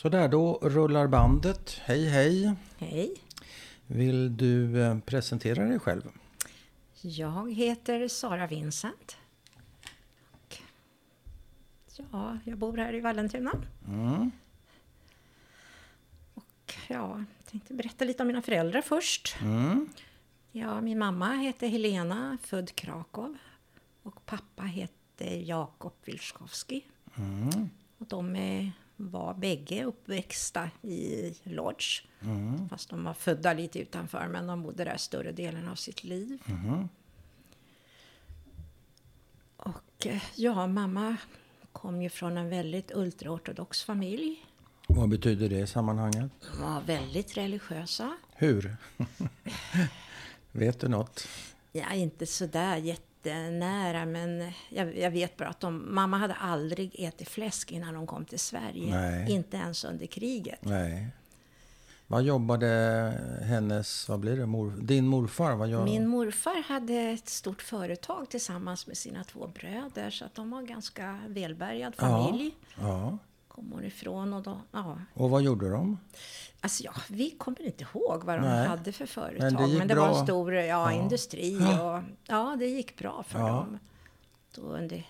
Så där då rullar bandet. Hej hej! Hej. Vill du eh, presentera dig själv? Jag heter Sara Vincent. Och, ja, jag bor här i Vallentuna. Mm. Och ja, tänkte berätta lite om mina föräldrar först. Mm. Ja, min mamma heter Helena, född Krakow. Och pappa heter Jakob Wilczkowski. Mm. Och de är, var bägge uppväxta i Lodz. Mm. Fast de var födda lite utanför, men de bodde där större delen av sitt liv. Mm. Och eh, ja, mamma kom ju från en väldigt ultraortodox familj. Vad betyder det i sammanhanget? De var väldigt religiösa. Hur? Vet du något? Ja, inte sådär jättenära, men jag, jag vet bara att de, mamma hade aldrig ätit fläsk innan de kom till Sverige. Nej. Inte ens under kriget. Nej. Vad jobbade hennes, vad blir det, mor, din morfar? Vad gör Min morfar hade ett stort företag tillsammans med sina två bröder, så att de var en ganska välbärgad familj. Ja. Kom hon ifrån och då, ja. Och vad gjorde de? Alltså ja, vi kommer inte ihåg vad de Nej. hade för företag. Men Men det det, gick var en stor ja, Ja. industri och ja, det gick bra för dem. Då under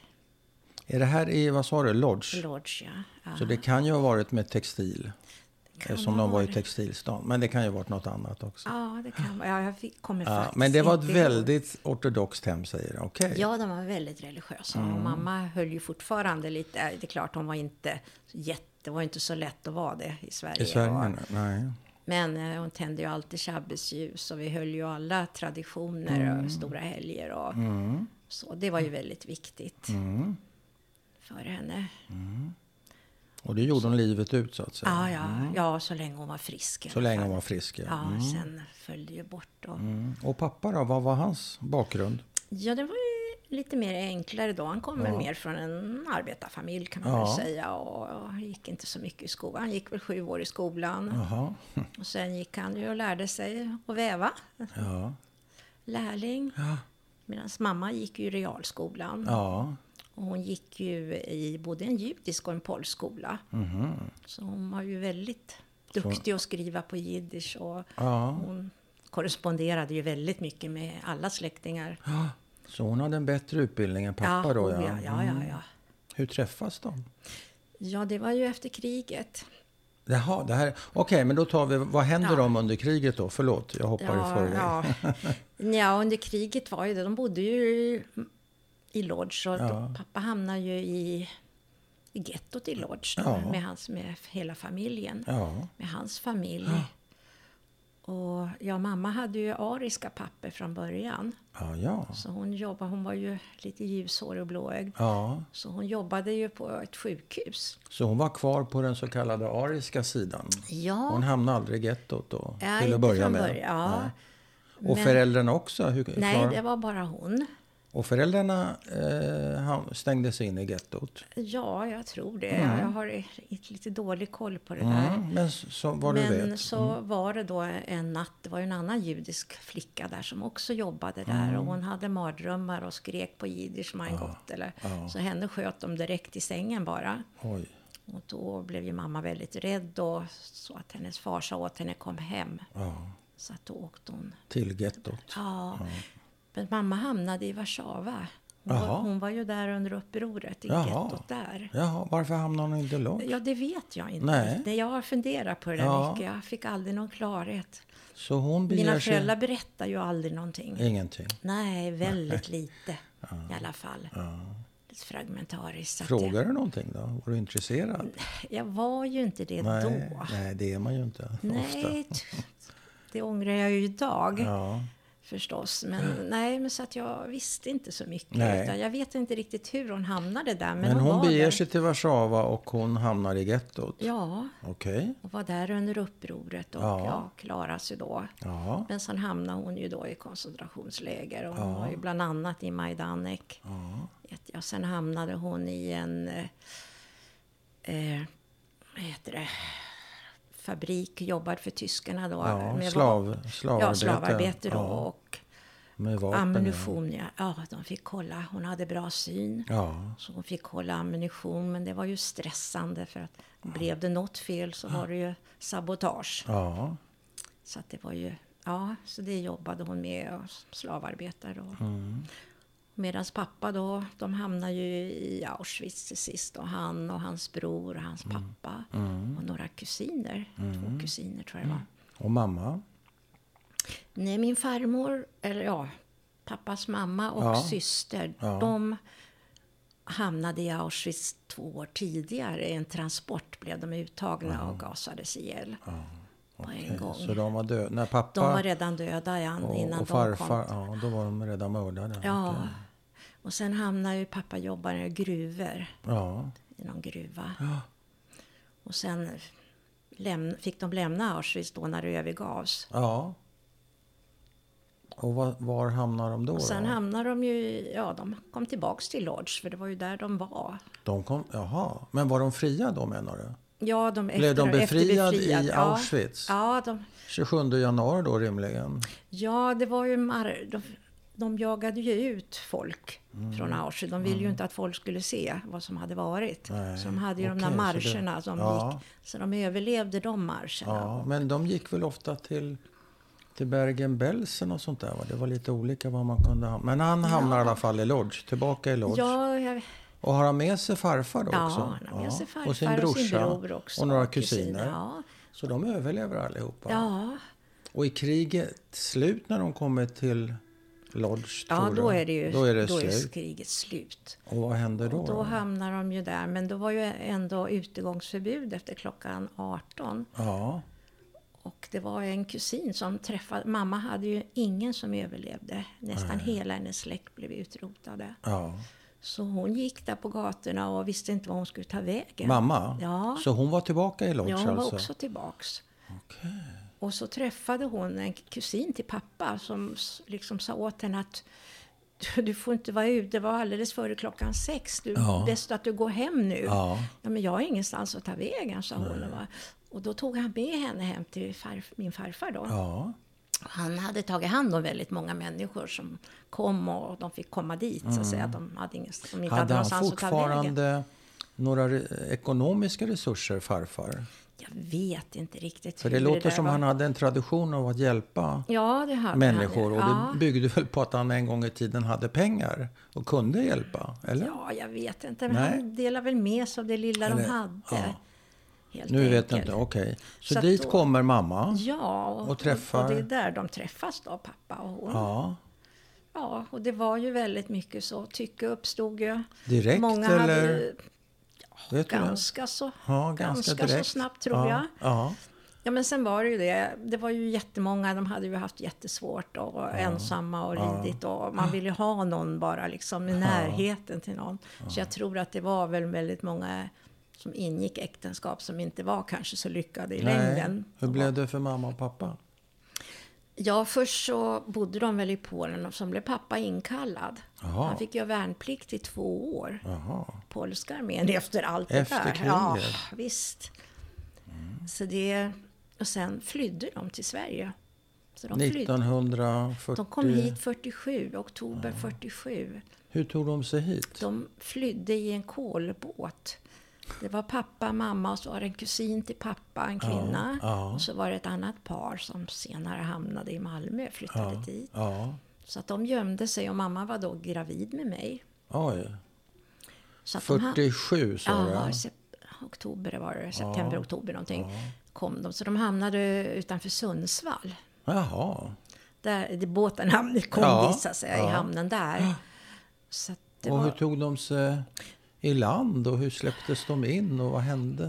Är det här i, vad sa du, Lodge? Lodge, ja. Så det kan ju ha varit med textil. Kan Eftersom de var i textilstan. Men det kan ju ha varit något annat också. Ja, det kan. Ja, jag fick- kommer Ja, faktiskt men det var ett ihåg. väldigt ortodoxt hem säger du? Okej. Ja, de var väldigt religiösa. Mm. Och mamma höll ju fortfarande lite... Det är klart, hon var inte jätte... Det var inte så lätt att vara det i Sverige. I Sverige? Och- nej. Men eh, hon tände ju alltid shabbesljus och vi höll ju alla traditioner och stora helger och Mm. så. Det var ju väldigt viktigt Mm. för henne. Och det gjorde hon livet ut så att säga? Ja, ja, ja, så länge hon var frisk. Så länge hon var frisk? Ja. Ja, Mm. sen föll det ju bort. Och, Mm. Och pappa då, vad var hans bakgrund? Ja, det var ju lite mer enklare då. Han kom Ja. mer från en arbetarfamilj kan man Ja. väl säga. Och, och gick inte så mycket i skolan. Han gick väl sju år i skolan. Jaha. Och sen gick han ju och lärde sig att väva. Ja. Lärling. Ja. Medan mamma gick ju i realskolan. Ja. Och hon gick ju i både en judisk och en polsk skola. Mhm. Så hon var ju väldigt duktig att skriva på jiddisch. Och Ja. hon korresponderade ju väldigt mycket med alla släktingar. ja. Så hon hade en bättre utbildning än pappa då? oh Ja. ja, ja, ja, Mm. ja. Hur träffas de? Ja, det var ju efter kriget. Jaha, det här... Okej, men då tar vi... Vad händer Ja. dem under kriget då? Förlåt, jag hoppar i förväg. ja. ja, under kriget var ju det. De bodde ju i Lodz. Och Ja. pappa hamnade ju i, i gettot i Lodz då, Ja. med, hans, med hela familjen. Ja. Med hans familj. Och ja, mamma hade ju ariska papper från början. Ja, ja. Så hon jobbade, hon var ju lite ljushårig och blåögd. Ja, Så hon jobbade ju på ett sjukhus. så hon var kvar på den så kallade ariska sidan? Ja, Hon hamnade aldrig i gettot då? ja till att börja med? början. Ja. Och Men- föräldrarna också? Hur, Nej, klar- det var bara hon. Och föräldrarna eh, stängde sig in i gettot? Ja, jag tror det. Mm. Jag har lite dålig koll på det där. Mm, men så, vad du Men vet? Mm. så var det då en natt, det var ju en annan judisk flicka där som också jobbade där. Mm. Och hon hade mardrömmar och skrek på jiddisch, mein Gott. Eller, ja. Så henne sköt de direkt i sängen bara. Oj. Och då blev ju mamma väldigt rädd och så att hennes far sa åt henne kom hem. Ja, Så att då åkte hon. till gettot? Ja. Men mamma hamnade i Warszawa. Hon hon var ju där under upproret i Jaha. gettot där. Jaha, varför hamnade hon inte långt? Ja, det vet jag inte. Nej. Nej. Jag har funderat på det där Ja. mycket. Jag fick aldrig någon klarhet. Så hon Mina sig... föräldrar berättar ju aldrig någonting. Ingenting? Nej, väldigt lite i alla fall. Lite fragmentariskt. att Frågar du någonting då? Var du intresserad? Jag, jag var ju inte det Nej, då. nej, det är man ju inte Nej, ofta. det ångrar jag ju idag Ja, förstås. Men nej, men så att jag visste inte så mycket. Nej. Utan jag vet inte riktigt hur hon hamnade där. Men, men hon var beger där. sig till Warszawa och hon hamnar i gettot? Ja, Okej. och var där under upproret och Ja. ja. klarade sig då. Ja. Men sen hamnade hon ju då i koncentrationsläger. Och hon Ja. var ju bland annat i Majdanek. Ja. Sen hamnade hon i en... Eh, eh, vad heter det? Fabrik, jobbade för tyskarna då. Ja, med slav, va- slavarbete. Ja, slavarbete då. Ja. Och Med vapen? Ammunition, ja. ja. De fick kolla. Hon hade bra syn. Ja. Så hon fick kolla ammunition. Men det var ju stressande för att blev det något fel så var det ju sabotage. Ja. Så att det var ju, ja, så det jobbade hon med, och slavarbetare. Och, Mm. Medan pappa då, de hamnade ju i Auschwitz till sist. Och han och hans bror och hans pappa. Mm. Och några kusiner. Två kusiner tror jag det var. Och mamma? Nej, min farmor, eller ja, pappas mamma och Ja. syster, Ja. de hamnade i Auschwitz två år tidigare. I en transport blev de uttagna och gasades ihjäl. Gång. Så de var döda? När pappa De var redan döda ja, och, innan och de farfar, kom. ja, då var de redan mördade? Ja. Och sen hamnade ju pappa jobbar i gruvor, Ja. i någon gruva. Ja. Och sen fick de lämna Auschwitz då när det övergavs. ja. Och var, var hamnar de då? Och sen då? hamnade de ju, ja de kom tillbaks till Lodz för det var ju där de var. De kom, jaha. Men var de fria då menar du? Ja, de Blev de efter- befriade efter i ja. Auschwitz? Ja, de, 27 januari då rimligen? ja, det var ju mar- de, de jagade ju ut folk Mm. från Auschwitz. De ville ju inte att folk skulle se vad som hade varit. Nej, Så de hade ju de okej, där så det- marscherna som ja. gick. Så de överlevde de marscherna. Ja, men de gick väl ofta till, till Bergen-Belsen och sånt där? Va? Det var lite olika var man kunde hamna. Men han hamnar i alla fall i Lodz, tillbaka i Lodz. Ja, jag, Och har han med sig farfar då ja, också? han har med sig farfar och sin brorsa bror också. och några kusiner. kusiner. Ja, Så de överlever allihopa. ja, Och i kriget slut när de kommer till Lodz? ja då är det ju då är det då är kriget slut. Och vad händer då? Och då hamnar de ju där. Men då var ju ändå utegångsförbud efter klockan 18. Ja, Och det var en kusin som träffade... Mamma hade ju ingen som överlevde. Nästan hela hennes släkt blev utrotade. ja. Så hon gick där på gatorna och visste inte var hon skulle ta vägen. Mamma? Ja. Så hon var tillbaka i Lodz Ja, hon var alltså? också tillbaks. Okej. Och så träffade hon en kusin till pappa som liksom sa åt henne att du, får inte vara ute, det var alldeles före klockan sex. Du, Ja. Bäst att du går hem nu. Ja. Ja, men jag har ingenstans att ta vägen, sa hon. Och, va- och då tog han med henne hem till farf, min farfar då. Ja. Han hade tagit hand om väldigt många människor som kom och de fick komma dit. Så att säga. De hade, ingen, de inte hade, Hade han fortfarande några ekonomiska resurser, farfar? Jag vet inte riktigt För det låter där som var. han hade en tradition av att hjälpa Ja, det människor. han. Och det byggde väl på att han en gång i tiden hade pengar och kunde hjälpa? Eller? Ja, jag vet inte. Men Nej. han delade väl med sig av det lilla Eller- de hade. ja. Helt Nu vet enkelt. jag inte. Okej. Så, Så att dit då- kommer mamma. Ja, och, Och träffar- och det är där de träffas då, pappa och hon. Ja. Ja. och det var ju väldigt mycket så. Tycke uppstod ju. Direkt Många eller? hade ju Vet du det? Ganska så, Ja, ganska, ganska så snabbt tror ja. jag. Ja. Ja, men sen var det ju det. Det var ju jättemånga, de hade ju haft jättesvårt och ensamma och Ja. lidit. Och man ville ha någon bara liksom i närheten till någon. Så jag tror att det var väl väldigt många som ingick äktenskap som inte var kanske så lyckade i Nej. längden. Hur blev det för mamma och pappa? Ja, först så bodde de väl i Polen och så blev pappa inkallad. Jaha. Han fick göra värnplikt i två år. Jaha. Polska armén efter allt det Efter där. kriget? Ja, visst. Så det, och sen flydde de till Sverige. Så de, flydde, 1940... de kom hit 47, oktober 47. Hur tog de sig hit? De flydde i en kolbåt. Det var pappa, mamma och så var det en kusin till pappa, en kvinna. ja. Och så var det ett annat par som senare hamnade i Malmö, flyttade Ja. dit. Ja. Så att de gömde sig och mamma var då gravid med mig. Oj. Så att de ha- 47 sa Ja, du? sep- oktober var det, september, oktober någonting. Kom de. Så de hamnade utanför Sundsvall. Jaha. Där, det, båten hamnade, kom Ja, säga, i ja. hamnen där. Så det och var, hur tog de sig i land och hur släpptes de in och vad hände?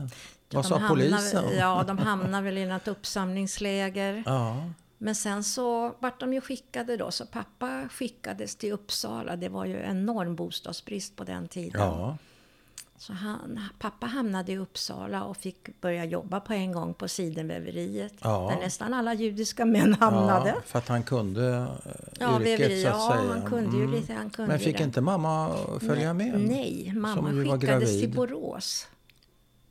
Vad de sa hamnade- polisen? Ja, de hamnade väl i något uppsamlingsläger. Ja. Men sen så vart de ju skickade då, så pappa skickades till Uppsala. Det var ju enorm bostadsbrist på den tiden. Ja. Så han, pappa hamnade i Uppsala och fick börja jobba på en gång på sidenväveriet. Ja. Där nästan alla judiska män hamnade. ja. För att han kunde eh, Ja, yrket väveri, så att ja, säga. han kunde ju lite. Han kunde Men fick det. inte mamma följa med? Nej, mamma skickades till Borås.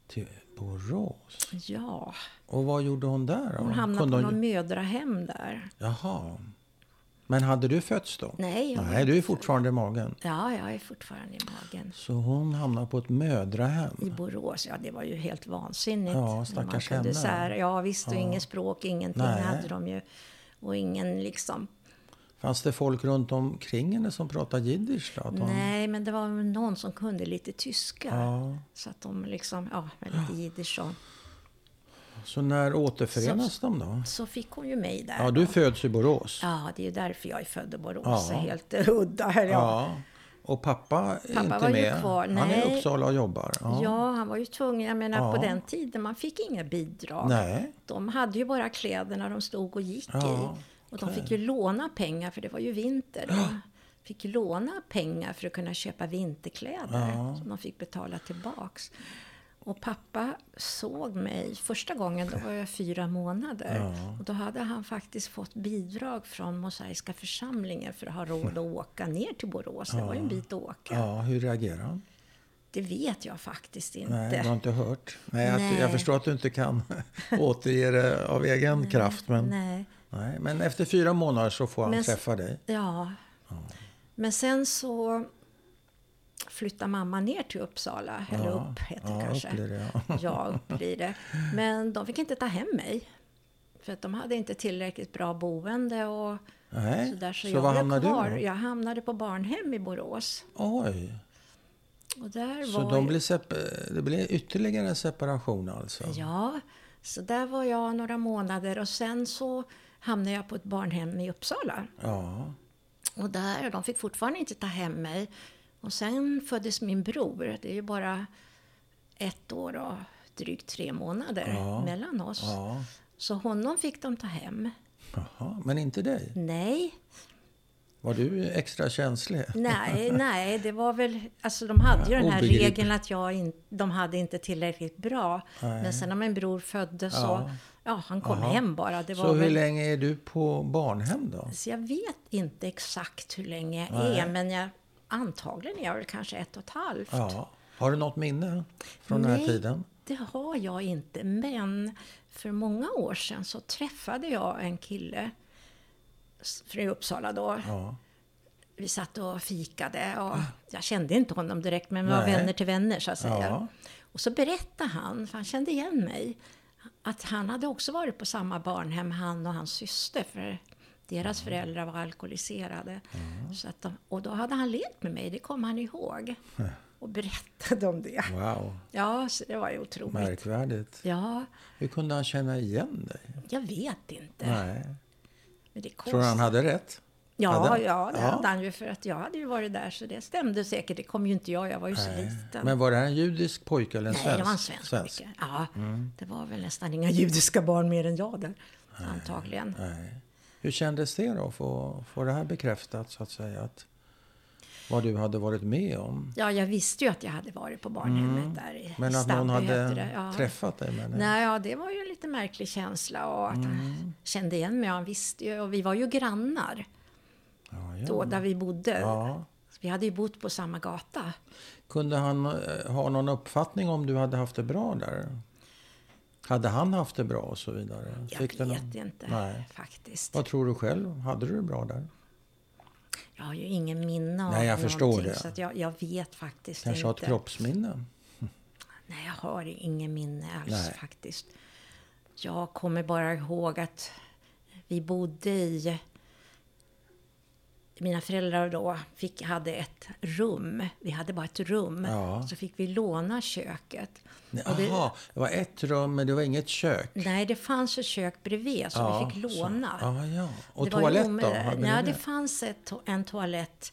Till Borås? Ja, Och vad gjorde hon där då? hon hamnade på hon- någon mödrahem där. Jaha. Men hade du fötts då? Nej, jag Nej, du är fortfarande i magen. Ja, jag är fortfarande i magen. Så hon hamnar på ett mödrahem. I Borås, ja det var ju helt vansinnigt. Ja, stackars henne. så här, Ja visst, och inget språk, ingenting Nej. hade de ju. Och ingen liksom... Fanns det folk runt omkring henne som pratade jiddisch? Då? De- Nej, men det var någon som kunde lite tyska. Ja. Så att de liksom, ja, lite jiddisch så. Så när återförenas de då? Så fick hon ju mig där. Ja, du föds i Borås. Ja, det är ju därför jag är född i Borås. Ja. Så Helt udda. Här, ja. Ja. Och pappa är Pappa inte var ju med. kvar. Han är i. Uppsala och jobbar. Ja. Ja, han var ju tvungen. Jag menar, Ja. på den tiden man fick inga bidrag. Nej. De hade ju bara kläderna de stod och gick Ja, i. Och de fick ju låna pengar, för det var ju vinter. De fick ju låna pengar för att kunna köpa vinterkläder. Som de fick betala tillbaks. Och pappa såg mig, första gången då var jag fyra månader. Och då hade han faktiskt fått bidrag från Mosaiska församlingen för att ha råd att åka ner till Borås. Det var ju en bit att åka. Ja, hur reagerar han? Det vet jag faktiskt inte. Nej, du har inte hört? Nej, Nej. jag förstår att du inte kan återge det av egen kraft. Men, nej. Nej. men efter fyra månader så får han Men träffa dig. Ja. Men sen så flyttar mamma ner till Uppsala. Eller Ja. upp heter Ja, kanske. upp det, ja. ja, upp blir det. Men de fick inte ta hem mig. För att de hade inte tillräckligt bra boende och Nej, sådär. Så, så jag var blev hamnade kvar. du då? Jag hamnade på barnhem i Borås. Oj, Och där så var de jag- sep- det blir ytterligare en separation alltså? Ja, så där var jag några månader och sen så hamnade jag på ett barnhem i Uppsala. Ja. Och där, de fick fortfarande inte ta hem mig. Och sen föddes min bror. Det är ju bara ett år och drygt tre månader Ja. mellan oss. ja. Så honom fick de ta hem. Jaha, men inte dig? Nej, Var du extra känslig? nej, nej, det var väl... Alltså de hade ju den här Obegripligt. regeln att jag in, de hade inte tillräckligt bra. Men sen när min bror föddes så... Ja. Ja, han kom Jaha. hem bara. Det var Så hur väl, länge är du på barnhem då? Så jag vet inte exakt hur länge jag Nej. är, men jag, antagligen är jag väl kanske ett och ett halvt. Ja. Har du något minne från den här Nej, tiden? det har jag inte. Men för många år sedan så träffade jag en kille från Uppsala då. Ja. Vi satt och fikade och jag kände inte honom direkt, men vi var Nej. vänner till vänner så att säga. Ja. Och så berättade han, för han kände igen mig, att han hade också varit på samma barnhem, han och hans syster, för deras föräldrar var alkoholiserade. Så att de, och då hade han lekt med mig, det kom han ihåg. Och berättade om det. Wow, Ja, så det var ju otroligt. märkvärdigt. Ja, Hur kunde han känna igen dig? jag vet inte. Nej. Men det Tror du han hade rätt? Ja, Hade ja, det Ja. hade han ju. För att jag hade ju varit där, så det stämde säkert. Det kom ju inte jag, jag var ju så Nej. liten. Men var det här en judisk pojke eller en Nej, svensk? det var en svensk, pojke. Ja, det var väl nästan inga judiska barn mer än jag där. Antagligen. Nej. Hur kändes det då att få, få det här bekräftat så att säga? Att vad du hade varit med om? Ja, jag visste ju att jag hade varit på barnhemmet där i Mm. Men att Stabby någon hade. Ja. träffat dig? Men Nej, ja, det var ju en lite märklig känsla och att Mm. han kände igen mig. Han visste ju, och vi var ju grannar ja, ja. då där vi bodde. Ja. Vi hade ju bott på samma gata. Kunde han eh, ha någon uppfattning om du hade haft det bra där? Hade han haft det bra och så vidare? Jag Fick det vet inte Nej. faktiskt. Vad tror du själv? Hade du det bra där? Jag har ju ingen minne av Nej, jag förstår det. Så jag, jag vet faktiskt Kanske har inte. ett kroppsminne? Nej, jag har ingen minne alls Nej. faktiskt. Jag kommer bara ihåg att vi bodde i... Mina föräldrar då fick, hade ett rum. Vi hade bara ett rum. Ja. Så fick vi låna köket. Jaha, det- det... var ett rum men det var inget kök? Nej, det fanns ett kök bredvid så vi fick låna. Så. Ja, ja. Och Det toalett då? Ja, det? fanns ett, en toalett.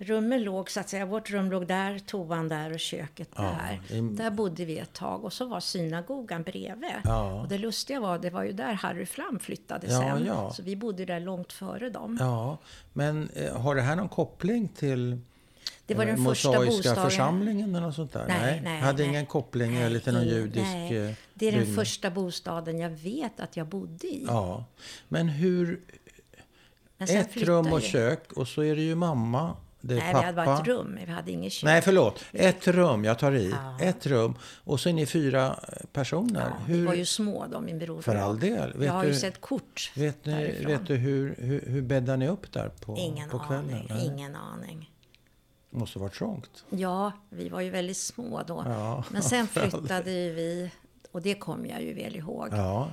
Rummen låg så att säga, vårt rum låg där, toan där och köket där. i- Där bodde vi ett tag och så var synagogan bredvid. Ja. Och det lustiga var, det var ju där Harry Flam flyttade Ja, sen. ja. Så vi bodde där långt före dem. Ja, men eh, har det här någon koppling till Det var eh, den första bostaden. församlingen eller något sånt där? Nej, nej, hade nej. ingen koppling Nej, eller till någon judisk nej. eh, Det är den byggnad? första bostaden jag vet att jag bodde i. Ja, men hur... Men Ett rum och kök och så är det ju mamma, det är Nej, vi pappa. hade bara ett rum. Vi hade inget kök. Nej, förlåt. Ett rum, jag tar i. Ja. Ett rum. Och så är ni fyra personer. Ja, Vi var ju små då, min bror För all del. Vet jag har ju du- sett kort Vet, ni, vet du hur, hur, hur bäddar ni upp där på, Ingen på kvällen? aning. Ingen aning. Det måste varit trångt. Ja, vi var ju väldigt små då. Ja, Men sen flyttade ju vi, och det kommer jag ju väl ihåg. Ja,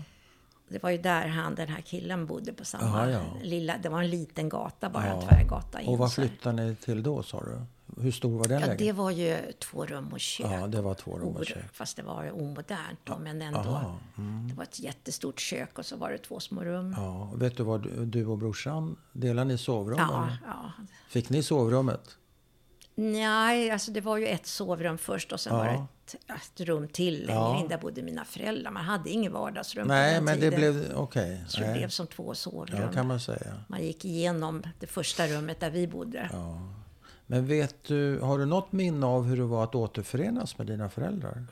Det var ju där han, den här killen bodde på samma Ja, ja. lilla, det var en liten gata bara, en Ja. tvärgata in. och vad flyttade ni till då sa du? Hur stor var den Ja, lägenheten? det var ju två rum och kök. Ja, det var två rum och kök. Fast det var omodernt då, men ändå. Aha, mm. Det var ett jättestort kök och så var det två små rum. Ja, vet du vad du, och brorsan, delar ni sovrum? Ja, ja. Fick ni sovrummet? Nej, alltså det var ju ett sovrum först och sen Ja. var det ett, ett rum till längre Ja. in. Där bodde mina föräldrar. Man hade inget vardagsrum på Nej, den men det tiden. blev... Okej. Så det nej. blev som två sovrum. Ja, kan man säga. Man gick igenom det första rummet där vi bodde. Ja. Men vet du, har du något minne av hur det var att återförenas med dina föräldrar? Nej.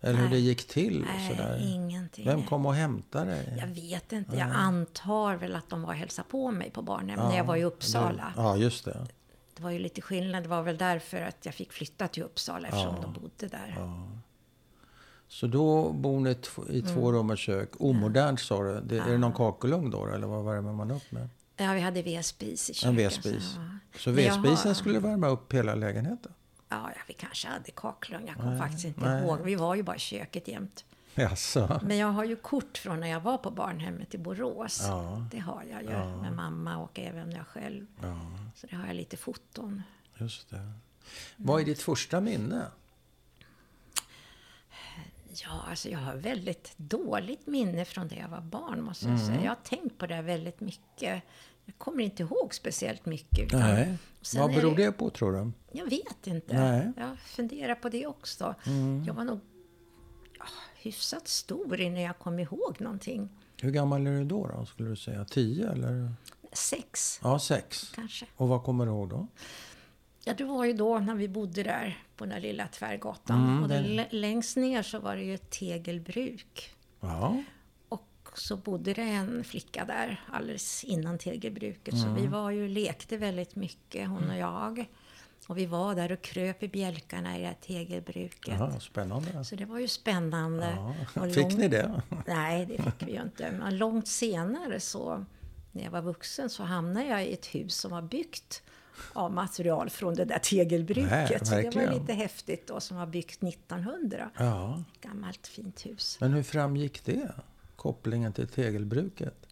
Eller hur Nej. det gick till? Nej, sådär? ingenting. Vem kom och hämtade dig? Jag vet inte. Jag antar väl att de var och hälsade på mig på barnhem när jag var i Uppsala. Ja, just det. Det var ju lite skillnad. Det var väl därför att jag fick flytta till Uppsala eftersom de bodde där. Så då bor ni i Mm. två rum och kök. Omodernt sa du. Det, Är det någon kakelugn då? Eller vad värmer man upp med? Ja, vi hade vedspis i köket. En vedspis. Så, Så Men jag vedspisen har- skulle värma upp hela lägenheten? ja, ja, vi kanske hade kakelugn. Jag kommer faktiskt inte nej. ihåg. Vi var ju bara i köket jämt. Jaså? Men jag har ju kort från när jag var på barnhemmet i Borås. Ja. Det har jag ju. Med mamma och även jag själv. Ja, Så det har jag lite foton. just det. Vad är ditt första minne? Ja, alltså jag har väldigt dåligt minne från det jag var barn, måste Mm. jag säga. Jag har tänkt på det väldigt mycket. Jag kommer inte ihåg speciellt mycket. Nej. Vad beror det på tror du? Jag vet inte. Nej. Mm. Jag funderar på det också. Jag var nog ja, hyfsat stor innan jag kom ihåg någonting. Hur gammal är du då, då skulle du säga? Tio eller? Sex, Ja, sex. kanske. Och vad kommer du ihåg då? Ja, det var ju då när vi bodde där på den där lilla tvärgatan. Mm, och där, längst ner så var det ju ett tegelbruk. Ja, Och så bodde det en flicka där alldeles innan tegelbruket. Så Mm. vi var ju lekte väldigt mycket, hon och jag. Och vi var där och kröp i bjälkarna i det här tegelbruket. Jaha, spännande. Så det var ju spännande. Ja. Och Fick långt- ni det? Nej, det fick vi ju inte. Men långt senare så, när jag var vuxen, så hamnade jag i ett hus som var byggt av material från det där tegelbruket. Nej, så det var lite häftigt då, som var byggt 1900. Ja. Gammalt fint hus. Men hur framgick det? Kopplingen till tegelbruket?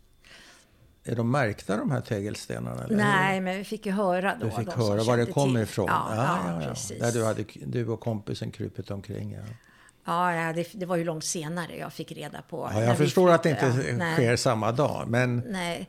Är de märkta de här tegelstenarna? Eller? Nej, men vi fick ju höra då. Du fick höra var det kommer till. ifrån? Ja, ja, precis. Där du, hade, du och kompisen krupit omkring. Ja, Ja, ja det, det var ju långt senare jag fick reda på. ja jag förstår att det inte Nej, sker samma dag. Men Nej,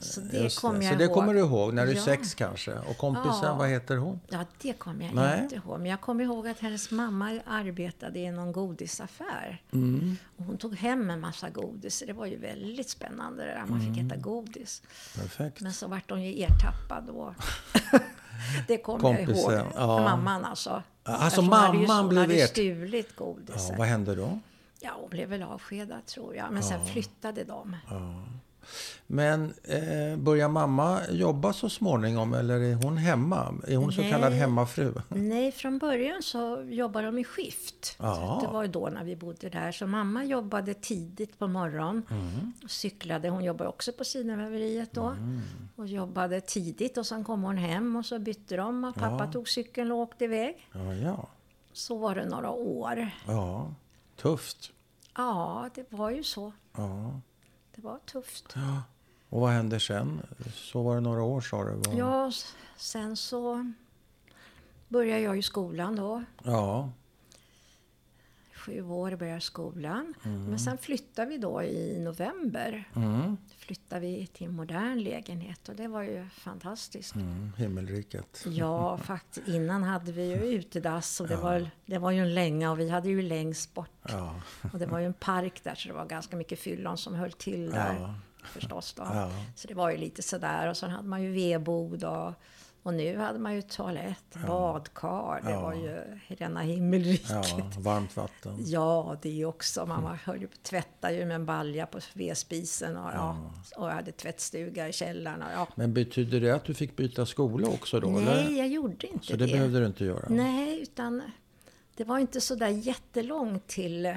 så det just kommer det. jag Så det ihåg. kommer du ihåg när du är Ja. sex kanske. Och kompisen, Ja. vad heter hon? Ja, det kommer jag Nej. inte ihåg. Men jag kommer ihåg att hennes mamma arbetade i någon godisaffär. Mm. Och hon tog hem en massa godis. Det var ju väldigt spännande det där. Man fick Mm. äta godis. Perfekt. Men så vart hon ju ertappad då. det kommer jag ihåg. Kompisen, ja. Mamman alltså. Alltså, hon hade ju- mamman blev hade ert- stulit Ja, godiset. vad hände då? Ja, hon blev väl avskedad tror jag. Men sen flyttade de. Men eh, börjar mamma jobba så småningom eller är hon hemma? Är hon så Nej. kallad hemmafru? Nej, från början så jobbade de i skift. Ja. Så det var ju då när vi bodde där. Så mamma jobbade tidigt på morgonen. Mm. Cyklade. Hon jobbade också på Sidenväveriet då. Mm. Och jobbade tidigt och sen kom hon hem och så bytte de. Och pappa Ja. tog cykeln och åkte iväg. Ja, ja. Så var det några år. ja. Tufft. Ja, det var ju så. Ja. Det var tufft. Och vad hände sen? Så var det några år sa du? Vad- Ja, sen så började jag i skolan då. ja. Sju år började skolan. Men sen flyttade vi då i november. Mm. flyttade vi till en modern lägenhet och det var ju fantastiskt. Mm. Himmelriket. Ja, faktiskt. Innan hade vi ju utedass och det, var, det var ju en länga och vi hade ju längst bort. Ja. Och det var ju en park där så det var ganska mycket fyllon som höll till där. Ja. Förstås då. Ja. Så det var ju lite sådär och sen hade man ju vedbod och, och nu hade man ju toalett, badkar. Det Ja. var ju rena himmelriket. ja, varmt vatten. Ja, det också. Mamma höll ju på tvätta ju med en balja på vedspisen och, ja. och jag hade tvättstuga i källaren. Och, ja. Men betyder det att du fick byta skola också då? Nej, eller? jag gjorde inte Så det, behövde du inte göra? Nej, utan det var inte så där jättelångt till,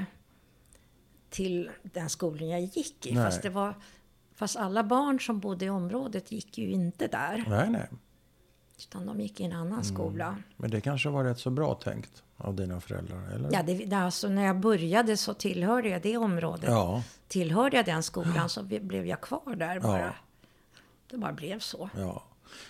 till den skolan jag gick i. Nej. Fast, det var, fast alla barn som bodde i området gick ju inte där. Nej, nej. Utan de gick i en annan Mm. skola. Men det kanske var rätt så bra tänkt av dina föräldrar, eller? Ja, det, alltså, när jag började så tillhörde jag det området. Ja, Tillhörde jag den skolan så blev jag kvar där bara. Ja. Det bara blev så. ja.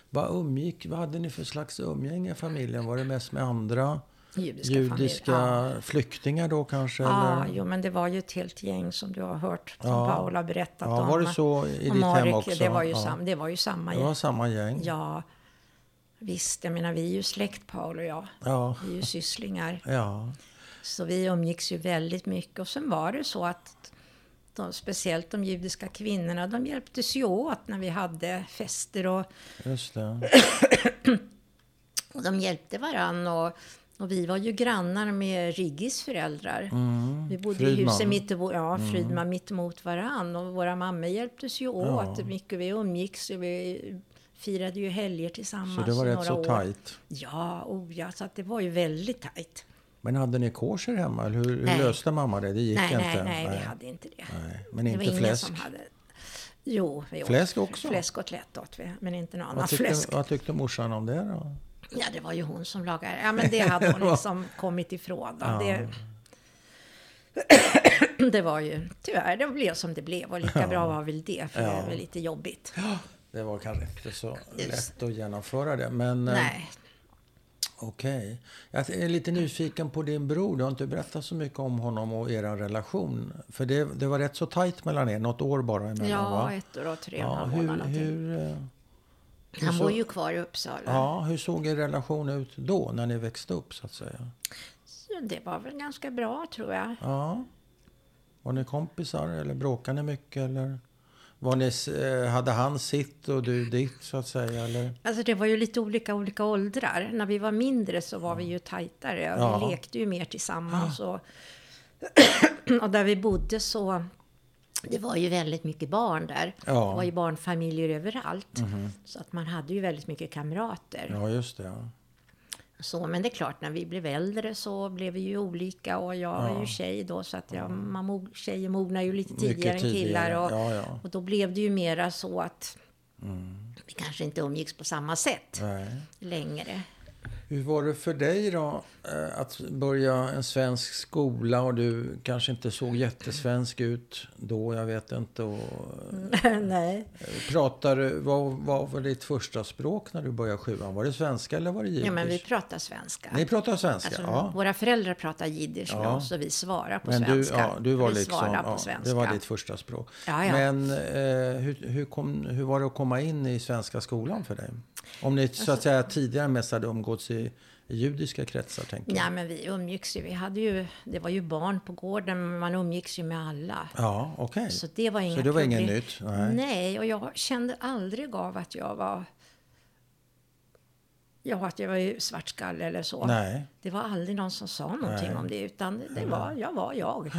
Vad umgick, vad hade ni för slags umgänge i familjen? Var det mest med andra Judiska, judiska familjer. flyktingar då kanske? Ja, eller? jo, men det var ju ett helt gäng som du har hört. Som Ja. Paula berättat Ja, om. var det så i ditt hem Marek, också? Det var ju, Ja. sam, det var ju samma Det var gäng. samma gäng? Ja, visst. Jag menar, vi är ju släkt, Paul och jag. Ja. Vi är ju sysslingar. ja. Så vi umgicks ju väldigt mycket. Och sen var det så att de, speciellt de judiska kvinnorna, de hjälptes ju åt när vi hade fester och, Just det. och de hjälpte varann. Och, och vi var ju grannar med Riggis föräldrar. Vi bodde i Mm. Fridman. Mm. huset mitt, ja, Fridman mitt emot varann. Och våra mammor hjälptes ju åt Ja. mycket. Vi umgicks och vi firade ju helger tillsammans Så det var rätt några så år. tajt. Ja, oh ja, så att det var ju väldigt tajt. Men hade ni kosher hemma? Eller hur, hur Nej. löste mamma det? Det gick Nej, inte? nej, nej, vi hade inte det. Nej, Men det inte var ingen fläsk? som hade... Jo, vi åt Fläsk också? Fläsk och klätt åt vi, men inte annat tyckte, fläsk. vad tyckte morsan om det då? Ja, det var ju hon som lagade. Ja, men det hade hon liksom kommit ifrån. Då. Det, det var ju tyvärr, det blev som det blev och lika bra var väl det, för det är väl lite jobbigt. Det var kanske inte så lätt att genomföra det. Men eh, Nej, okej. Jag är lite nyfiken på din bror. Du har inte berättat så mycket om honom och er relation. För det, det var rätt så tajt mellan er. Något år bara emellan ja, va? ett år och tre och Ja, halv hur, hur, eh, hur Han bor ju kvar i Uppsala. Ja, hur såg er relation ut då, när ni växte upp så att säga? Så Det var väl ganska bra tror jag. Ja. Var ni kompisar eller bråkade ni mycket? Eller var ni, eh, hade han sitt och du ditt så att säga? Eller? Alltså det var ju lite olika olika åldrar. När vi var mindre så var vi ju tajtare. Och Ja. Vi lekte ju mer tillsammans. Och, och där vi bodde så... Det var ju väldigt mycket barn där. Ja. Det var ju barnfamiljer överallt. Så att man hade ju väldigt mycket kamrater. Ja, just det. Ja. Så, men det är klart, när vi blev äldre så blev vi ju olika. Och jag var ju tjej då, så att jag, man, mog- tjejer mognar ju lite Mycket tidigare än killar. tidigare. Och, Ja, ja. och då blev det ju mera så att vi kanske inte umgicks på samma sätt Nej. längre. Hur var det för dig då eh, att börja en svensk skola och du kanske inte såg jättesvensk ut då, jag vet inte. Och, Nej. pratar, du- vad, vad var ditt första språk när du började sjuan? Var det svenska eller var det jiddisch? Ja, men vi pratar svenska. Ni pratar svenska? Alltså, ja. Våra föräldrar pratar jiddisch med Ja. oss och vi svarar på Men du, svenska. ja, du var vi liksom, svarar på ja, svenska. det var ditt första språk. Ja, ja. Men eh, hur, hur, kom, hur var det att komma in i svenska skolan för dig? Om ni så Alltså- att säga tidigare mest hade umgåtts i, i judiska kretsar, tänker jag. Ja, men vi umgicks ju. Vi hade ju, det var ju barn på gården, men man umgicks ju med alla. Ja, okej. Så det var inga Så det var inget nytt? Nej. Nej, och jag kände aldrig av att jag var... Ja, att jag var ju svartskalle eller så. Nej, Det var aldrig någon som sa någonting Nej. om det, utan det var, jag var jag.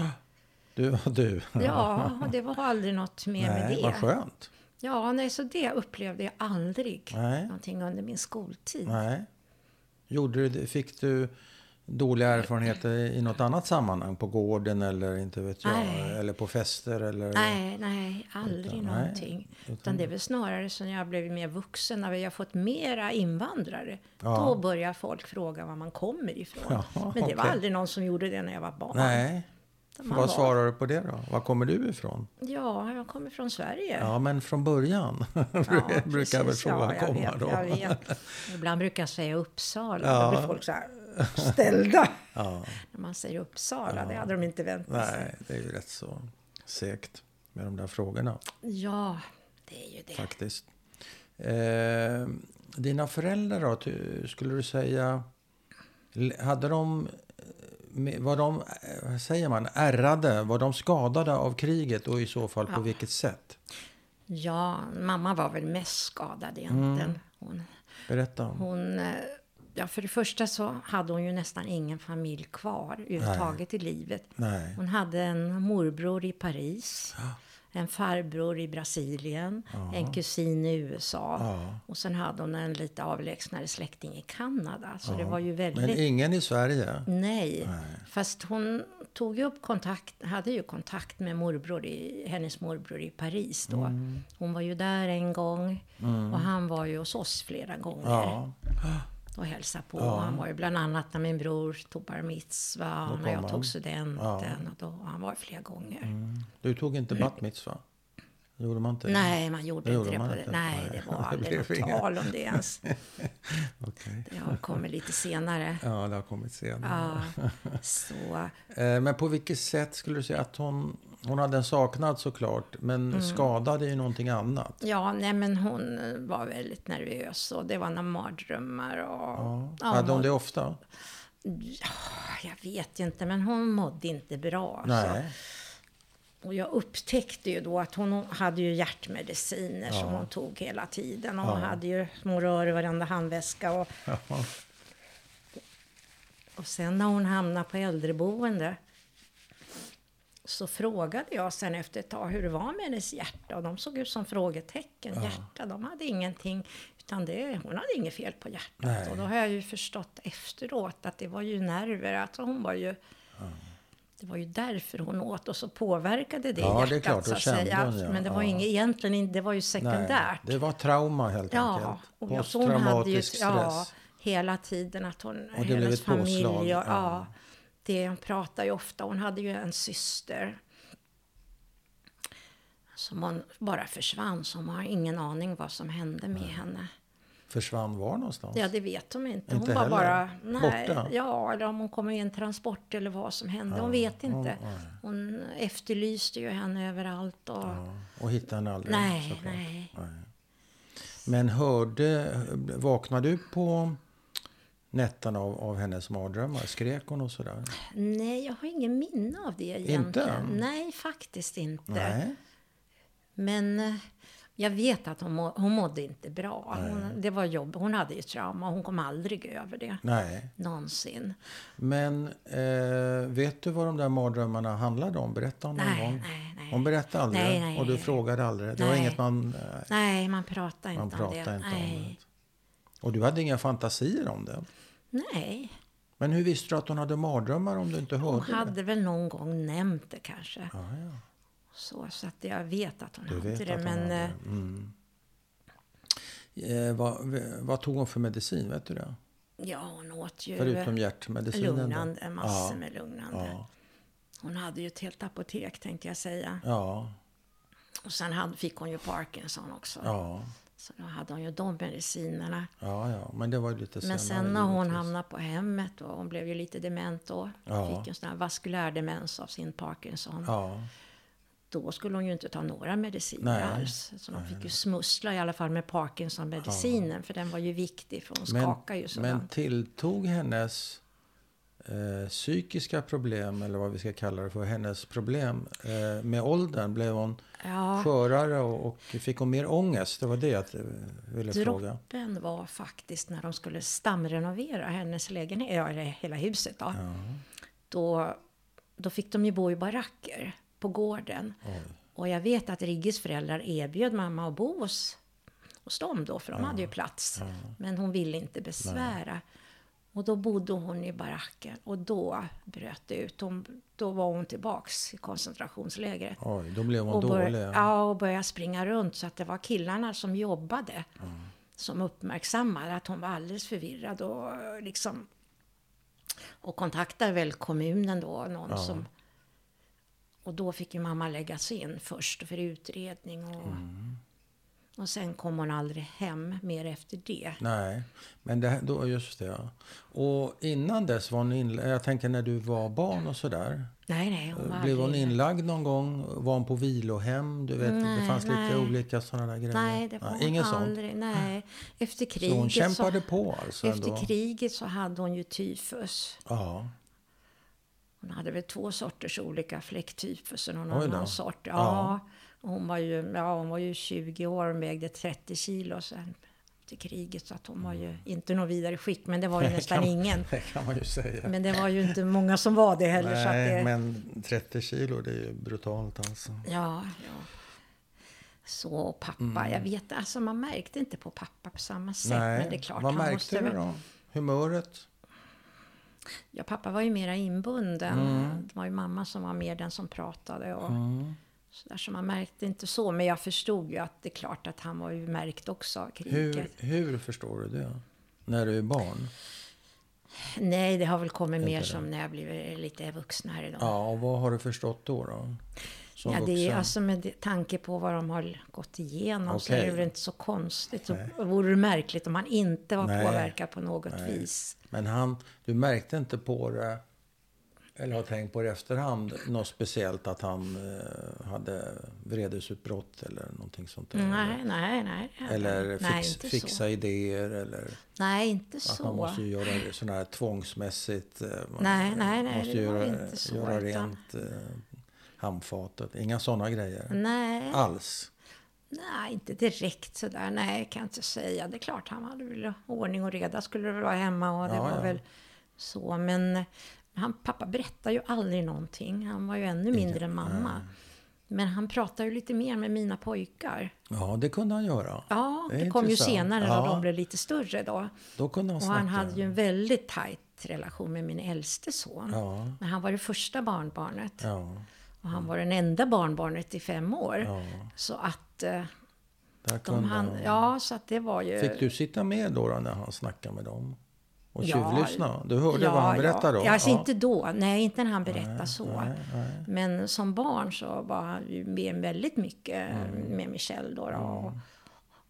du var du. Ja, och det var aldrig något mer med Nej, det. vad skönt. Ja, nej, så det upplevde jag aldrig Nej. någonting under min skoltid. Nej. Gjorde du, fick du dåliga erfarenheter i något annat sammanhang? På gården eller inte vet jag? Nej. Eller på fester? Eller? Nej, nej, aldrig Utan- nej, någonting. Utan det är väl snarare så när jag blev mer vuxen, när vi har fått mera invandrare. Ja. Då börjar folk fråga var man kommer ifrån. Ja, Men det var okej. aldrig någon som gjorde det när jag var barn. Nej. Vad var- svarar du på det då? Var kommer du ifrån? Ja, jag kommer från Sverige. Ja, men från början brukar väl precis. frågan jag komma vet, då. Jag vet. Ibland brukar jag säga Uppsala. Ja. Då blir folk så här ställda. Ja, När man säger Uppsala, det hade de inte väntat sig. nej, det är ju rätt så segt med de där frågorna Ja, det är ju det. faktiskt. Eh, dina föräldrar då, skulle du säga, hade de, eh, var de, eh, säger man, ärrade, var de skadade av kriget och i så fall på Ja. vilket sätt? Ja, mamma var väl mest skadad egentligen. Mm. Hon, Berätta. hon, eh, ja, för det första så hade hon ju nästan ingen familj kvar överhuvudtaget i livet. Nej. Hon hade en morbror i Paris. En farbror i Brasilien, en kusin i USA. Ja. Och sen hade hon en lite avlägsnare släkting i Kanada. Så det var ju väldigt... Men ingen i Sverige? Nej. Fast hon tog ju upp kontakt, hade ju kontakt med morbror i, hennes morbror i Paris då. Mm. Hon var ju där en gång och han var ju hos oss flera gånger Ja. Och hälsade på. Han var ju bland annat när min bror tog bar mitzva, kom när jag han. tog studenten. Och då, han var flera gånger. Du tog inte bat mitzva? Gjorde man inte? Nej, man gjorde Det inte gjorde det. På det. Nej, det var aldrig något inga. tal om det ens. Okej. Det har kommit lite senare. Ja, det har kommit senare. Ja, så... Eh, Men på vilket sätt skulle du säga att hon... Hon hade en saknad såklart, men Mm. skadade ju någonting annat. Ja, nej men hon var väldigt nervös och det var några mardrömmar. Och, Ja. ja, hade hon det ofta? Jag vet inte, men hon mådde inte bra. alltså. Nej. Och jag upptäckte ju då att hon hade ju hjärtmediciner som hon tog hela tiden. Och hon hade ju små rör i varenda handväska. Och, Ja. och sen när hon hamnade på äldreboende så frågade jag sen efter ett tag hur det var med hennes hjärta. Och de såg ut som frågetecken. Hjärta, de hade ingenting. Utan det, hon hade inget fel på hjärtat. Nej. Och då har jag ju förstått efteråt att det var ju nerver. Alltså hon var ju... Det var ju därför hon åt och så påverkade det Ja, det är hjärtat klart, så att säga. hon, ja. Men det var Ja. inget, egentligen det var ju Nej. sekundärt. Det var trauma helt Ja, enkelt. och jag, så hon hade ju, Posttraumatisk ja, stress. hela tiden att hon, Och det blev hennes ett påslag, familj, och, ja. ja. Det pratar ju ofta, hon hade ju en syster som hon bara försvann, hon har ingen aning vad som hände med henne. Försvann var någonstans? Ja, det vet hon inte. Inte hon var heller? bara, nej, Borta? ja, eller om hon kom i en transport eller vad som hände. hon vet inte. Hon efterlyste ju henne överallt och Ja, och hittade henne aldrig? nej, såklart. nej. Men hörde, vaknade du på nätterna av, av hennes mardrömmar? Skrek hon och sådär? Nej, jag har ingen minne av det egentligen. Inte? Nej, faktiskt inte. Nej. Men eh, jag vet att hon, må, hon mådde inte bra. Hon, det var jobb. Hon hade ju trauma. Hon kom aldrig över det. Nej. Någonsin. Men eh, vet du vad de där mardrömmarna handlade om? Berätta om någon Nej, gång. nej, nej. Hon berättade aldrig? Nej, nej, och du frågade aldrig? Det var inget man... Eh, Nej, man pratar inte man om pratade det. inte om det. Och du hade inga fantasier om det? Nej. Men hur visste du att hon hade mardrömmar om du inte hörde Hon hade väl någon gång nämnt det kanske. det? Ja. Så, så att jag vet att hon Du hade vet det. att hon Men hade eh, det. Mm. Eh, vad, vad tog hon för medicin? Vet du det? ja, hon åt ju Förutom hjärtmedicinen? lugnande, massor Ja. med lugnande. Ja. Hon hade ju ett helt apotek tänkte jag säga. Ja. Och sen hade, fick hon ju Parkinson också. Ja. Så då hade hon ju de medicinerna. Ja, ja. Men det var ju lite Men sen när hon hamnade på hemmet och hon blev ju lite dement då. Ja. Fick en sån här vaskulär demens av sin Parkinson. Ja. Då skulle hon ju inte ta några mediciner Nej. alls. Så de fick ju smussla i alla fall med Parkinson-medicinen. För den var ju viktig för hon skakar ju sådant. men tilltog hennes eh, psykiska problem, eller vad vi ska kalla det för, hennes problem eh, med åldern? Blev hon Ja, skörare och, och fick hon mer ångest? Det var det jag ville fråga. droppen var faktiskt när de skulle stamrenovera hennes lägenhet, ja, eller hela huset då. Då, då fick de ju bo i baracker på gården. Oj. Och jag vet att Riggis föräldrar erbjöd mamma att bo hos, hos dem då, för de hade ju plats. Men hon ville inte besvära. Och då bodde hon i baracken och då bröt det ut. Hon, då var hon tillbaks i koncentrationslägret. Oj, då blev hon Och, bör, dålig. ja, och började springa runt så att det var killarna som jobbade som uppmärksammade att hon var alldeles förvirrad och liksom och kontaktade väl kommunen då, någon som och då fick ju mamma läggas in först för utredning och, och sen kom hon aldrig hem mer efter det. Nej, men det, då, just det. Ja. Och innan dess var hon inlagd, jag tänker när du var barn och sådär. Nej, nej, hon var Blev hon inlagd någon gång? Var hon på vilohem? Du vet, det Nej, fanns lite nej. olika sådana där grejer. Nej, det var hon Inget sånt? aldrig. Nej. Efter kriget Så hon kämpade på alltså Efter ändå? kriget så hade hon ju tyfus. Ja. Hon hade väl två sorters olika fläcktyfus och någon annan sort. Ja. Ja. Hon, var ju, ja, hon var ju 20 år och vägde 30 kilo. Sen till kriget så att hon var ju inte något vidare skick. Men det var ju nästan ingen. Det kan man ju säga. Men det var ju inte många som var det heller. så att Nej, det, men 30 kilo det är ju brutalt alltså. Ja, ja. Så och pappa, jag vet alltså man märkte inte på pappa på samma sätt. Nej, Men det är klart, vad märkte måste du då? Humöret? Ja, pappa var ju mera inbunden. Mm. Det var ju mamma som var mer den som pratade. Och Mm. Så där, så man märkte inte så. Men jag förstod ju att det är klart att han var ju märkt också av kriget. Hur, hur förstår du det? När du är barn? Nej, det har väl kommit mer det. som när jag blivit lite vuxnare. Då. Ja, och vad har du förstått då? då? Som Ja, det är alltså med tanke på vad de har gått igenom så Okej. är det väl inte så konstigt. Så vore det märkligt om han inte var Nej. påverkad på något vis. Men han, du märkte inte på det, eller har tänkt på det i efterhand, något speciellt att han eh, hade vredesutbrott eller någonting sånt där? Nej, nej, nej. Eller nej, fix, inte fixa så. idéer eller Nej, inte att så. man måste ju göra sån här tvångsmässigt. eh, man Nej, nej, nej, Måste det var göra, inte så, göra rent eh, handfatet. Inga sådana grejer Nej, alls. nej, inte direkt sådär. Nej, kan jag inte säga. Det är klart, han hade väl ordning och reda skulle det vara hemma och det Ja, var ja. väl så. Men han, pappa berättar ju aldrig någonting. Han var ju ännu mindre än mamma. Men han pratar ju lite mer med mina pojkar. Ja, det kunde han göra. Ja, Det det, kom ju senare när Ja. de blev lite större då. Då kunde han Och snacka. han hade ju en väldigt tajt relation med min äldste son. Ja, Men han var det första barnbarnet. ja, Och han var den enda barnbarnet i fem år. ja. Så att eh, de han... ja, så att det var ju... Fick du sitta med då, då när han snackade med dem? Och Ja, tjuvlyssna? Du hörde vad han berättade ja. då? Alltså inte då, nej inte när han berättade så. nej, nej. Men som barn så var han ju med väldigt mycket Mm. med Michel då. då. Och,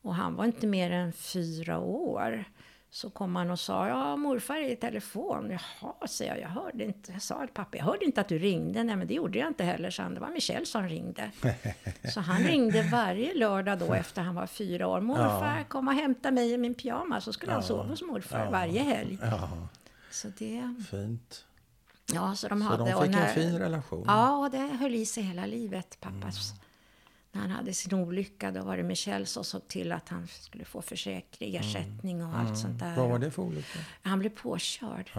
och han var inte mer än fyra år. Så kom han och sa, ja morfar är i telefon. Jaha, säger jag, jag hörde inte. Jag sa till pappa, jag hörde inte att du ringde. Nej men det gjorde jag inte heller, så han. Det var Michel som ringde. så han ringde varje lördag då efter han var fyra år. Morfar, kom och hämta mig i min pyjamas. Så skulle han sova hos morfar varje helg. Ja, Så det, fint. ja så de Så hade... de och fick en när- fin relation? Ja, och det höll i sig hela livet, pappas. När han hade sin olycka, då var det Michel som såg till att han skulle få försäkring, ersättning och allt sånt där. Vad var det för olycka? Han blev påkörd.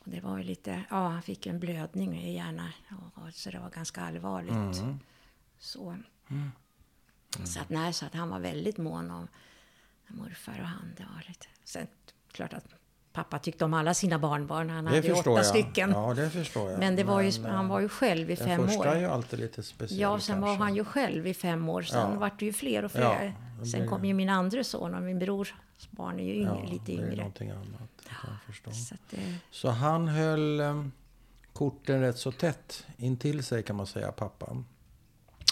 Och det var ju lite, ja, han fick en blödning i hjärnan. Och, så det var ganska allvarligt. Så. Så, att, nej, så att han var väldigt mån om morfar och han. Det var lite. Sen klart att pappa tyckte om alla sina barnbarn. Han Det hade ju åtta jag. stycken. Ja, det förstår jag. Men det var ju, Men, han var ju själv i Den fem första år. är ju alltid lite speciell Ja, sen var kanske. han ju själv i fem år. Sen Ja. vart det ju fler och Ja, fler. det sen kom ju min andra son och min brors barn är ju yngre, ja, lite Det är yngre. någonting annat. Förstå. Så det, Så han höll eh, korten rätt så tätt intill sig kan man säga, pappa.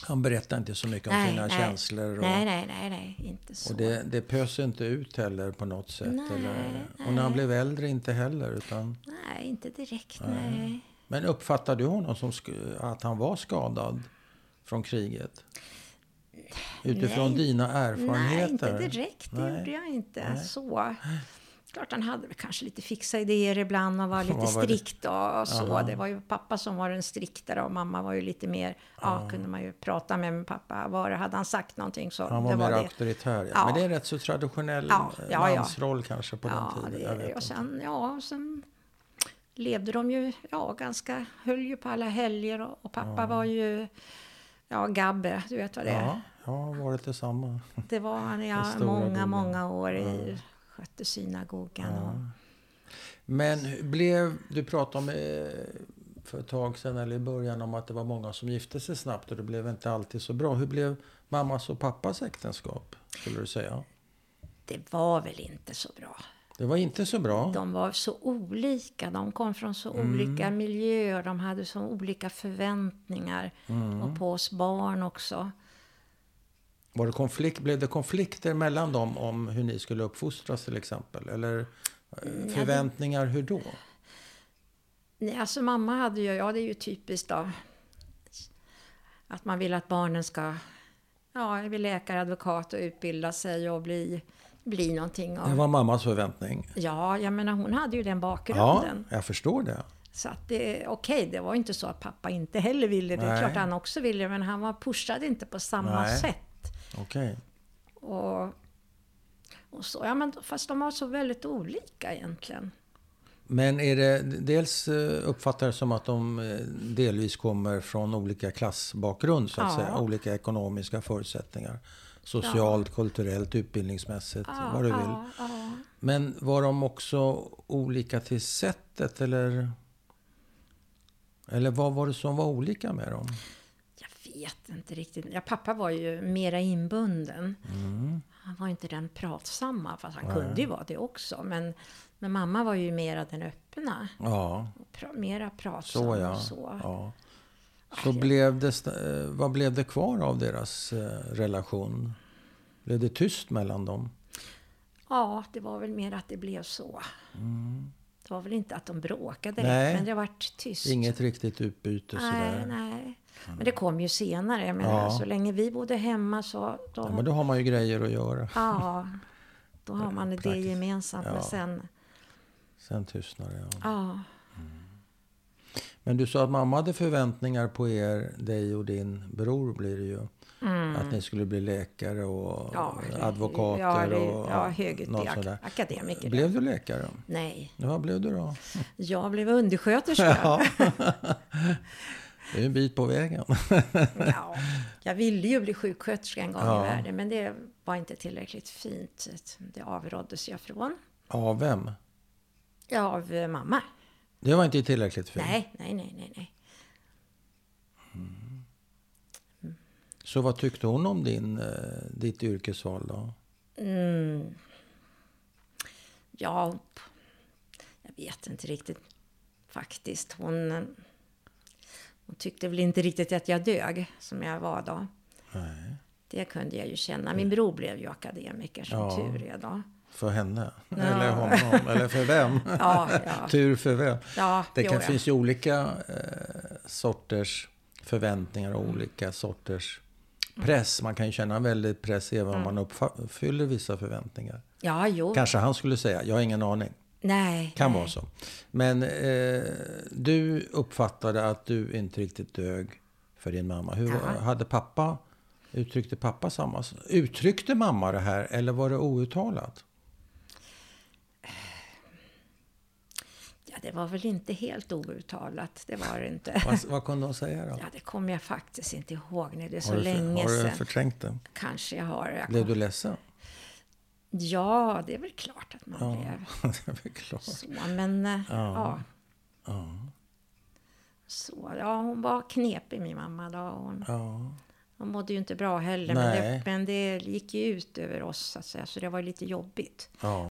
Han berättade inte så mycket om Nej, sina nej. känslor. Och, nej, nej, nej, nej, inte så. och det, det pös inte ut heller på något sätt. Nej, eller, och när han blev äldre inte heller. Utan, Nej, inte direkt, nej. men uppfattade du honom som att han var skadad från kriget? Utifrån Nej. dina Nej, erfarenheter? inte direkt. Det Nej. gjorde jag inte. Nej. Så. Klart han hade väl kanske lite fixa idéer ibland och var lite var strikt och så. Aha. Det var ju pappa som var den striktare och mamma var ju lite mer, ja, kunde man ju prata med. Men pappa, var hade han sagt någonting så Han var det mer var auktoritär. Ja. Ja. Men det är rätt så traditionell Ja, ja, ja, ja. mansroll kanske på Ja, den tiden. det det. Och sen, ja, sen levde de ju, ja, ganska, höll ju på alla helger och, och pappa var ju, ja, Gabbe, du vet vad det är? Ja, jag har varit detsamma. Det var han stora många, goda. många år i, skötte synagogan och Men blev, du pratade om eh, för ett tag sedan eller i början om att det var många som gifte sig snabbt och det blev inte alltid så bra. Hur blev mammas och pappas äktenskap skulle du säga? det var väl inte så bra. Det var inte så bra. De var så olika, de kom från så Mm. olika miljöer, de hade så olika förväntningar. Mm. Och på oss barn också. Var det konflikt, blev det konflikter mellan dem om hur ni skulle uppfostras till exempel? Eller eh, förväntningar, hur då? Nej, alltså mamma hade ju, ja det är ju typiskt då. Att man vill att barnen ska, ja, bli läkare, advokat och utbilda sig och bli, bli någonting. Det Och, var mammas förväntning. ja, jag menar hon hade ju den Ja, bakgrunden. jag förstår det. Så att det, okej, det var inte så att pappa inte heller ville det. Det Nej. klart han också ville men han var pushad inte på samma Nej. sätt. Okej. Och Och så, ja, men fast de var så väldigt olika egentligen. Men är det dels eh, uppfattar det som att de eh, delvis kommer från olika klassbakgrund, så att Ja. säga. Olika ekonomiska förutsättningar. Socialt, kulturellt, utbildningsmässigt, vad du vill. Ja, ja. Men var de också olika till sättet eller? Eller vad var det som var olika med dem? Vet inte riktigt. Ja, pappa var ju mera inbunden. Mm. Han var inte den pratsamma, fast han kunde ju vara det också. Men, men mamma var ju mera den öppna. Ja, pra, mera pratsam. så ja. och Så. ja. Så blev det, eh, vad blev det kvar av deras eh, relation? Blev det tyst mellan dem? Ja, det var väl mer att det blev så. Det var väl inte att de bråkade direkt, Nej. men det vart tyst. Inget riktigt utbyte nej, sådär? nej. Men det kom ju senare. Jag menar, Ja. Så länge vi bodde hemma så... Då, Ja, men då har man ju grejer att göra. ja, då har man det gemensamt. Ja. Men sen... Sen tystnar det. Ja. Ja, Men du sa att mamma hade förväntningar på er, dig och din bror blir det ju. Att ni skulle bli läkare och Mm. ja, advokater ja, det- och ja, något sådär. akademiker. Blev du läkare? Nej, vad blev du då? jag blev undersköterska. Ja. Det är en bit på vägen. Ja, jag ville ju bli sjuksköterska en gång Ja. i världen, men det var inte tillräckligt fint. Det avråddes jag från. Av vem? Ja, av mamma. Det var inte tillräckligt fint. Nej, nej, nej, nej, nej. Så vad tyckte hon om din, eh, ditt yrkesval då? Mm. Ja, jag vet inte riktigt faktiskt. Hon, hon tyckte väl inte riktigt att jag dög som jag var då. Nej. Det kunde jag ju känna. Min bror blev ju akademiker som Ja. tur är då. För henne? Ja. Eller honom? Eller för vem? Ja, ja. Tur för vem? ja Det kan, finns ju olika eh, sorters förväntningar och olika sorters press. Man kan ju känna en väldig press även om man uppfa- uppfyller vissa förväntningar. Ja, jo. Kanske han skulle säga, jag har ingen aning. Nej. Kan nej. vara så. Men eh, du uppfattade att du inte riktigt dög för din mamma. Hur Ja. hade pappa, uttryckte pappa samma? Uttryckte mamma det här eller var det outtalat? Ja, det var väl inte helt outtalat. Det var det inte. Vad, vad kunde hon säga då? Ja, det kommer jag faktiskt inte ihåg nu. Det är så för- länge har du sedan. förträngt det? Kanske jag har. Jag Blev kom... du ledsen? Ja, det är väl klart att man Ja, blev det är väl klart. så. Men eh, ja. Ja. Så, ja, hon var knepig min mamma då. Hon, Ja. hon mådde ju inte bra heller. Men det, men det gick ju ut över oss så att säga. Så det var lite jobbigt. ja.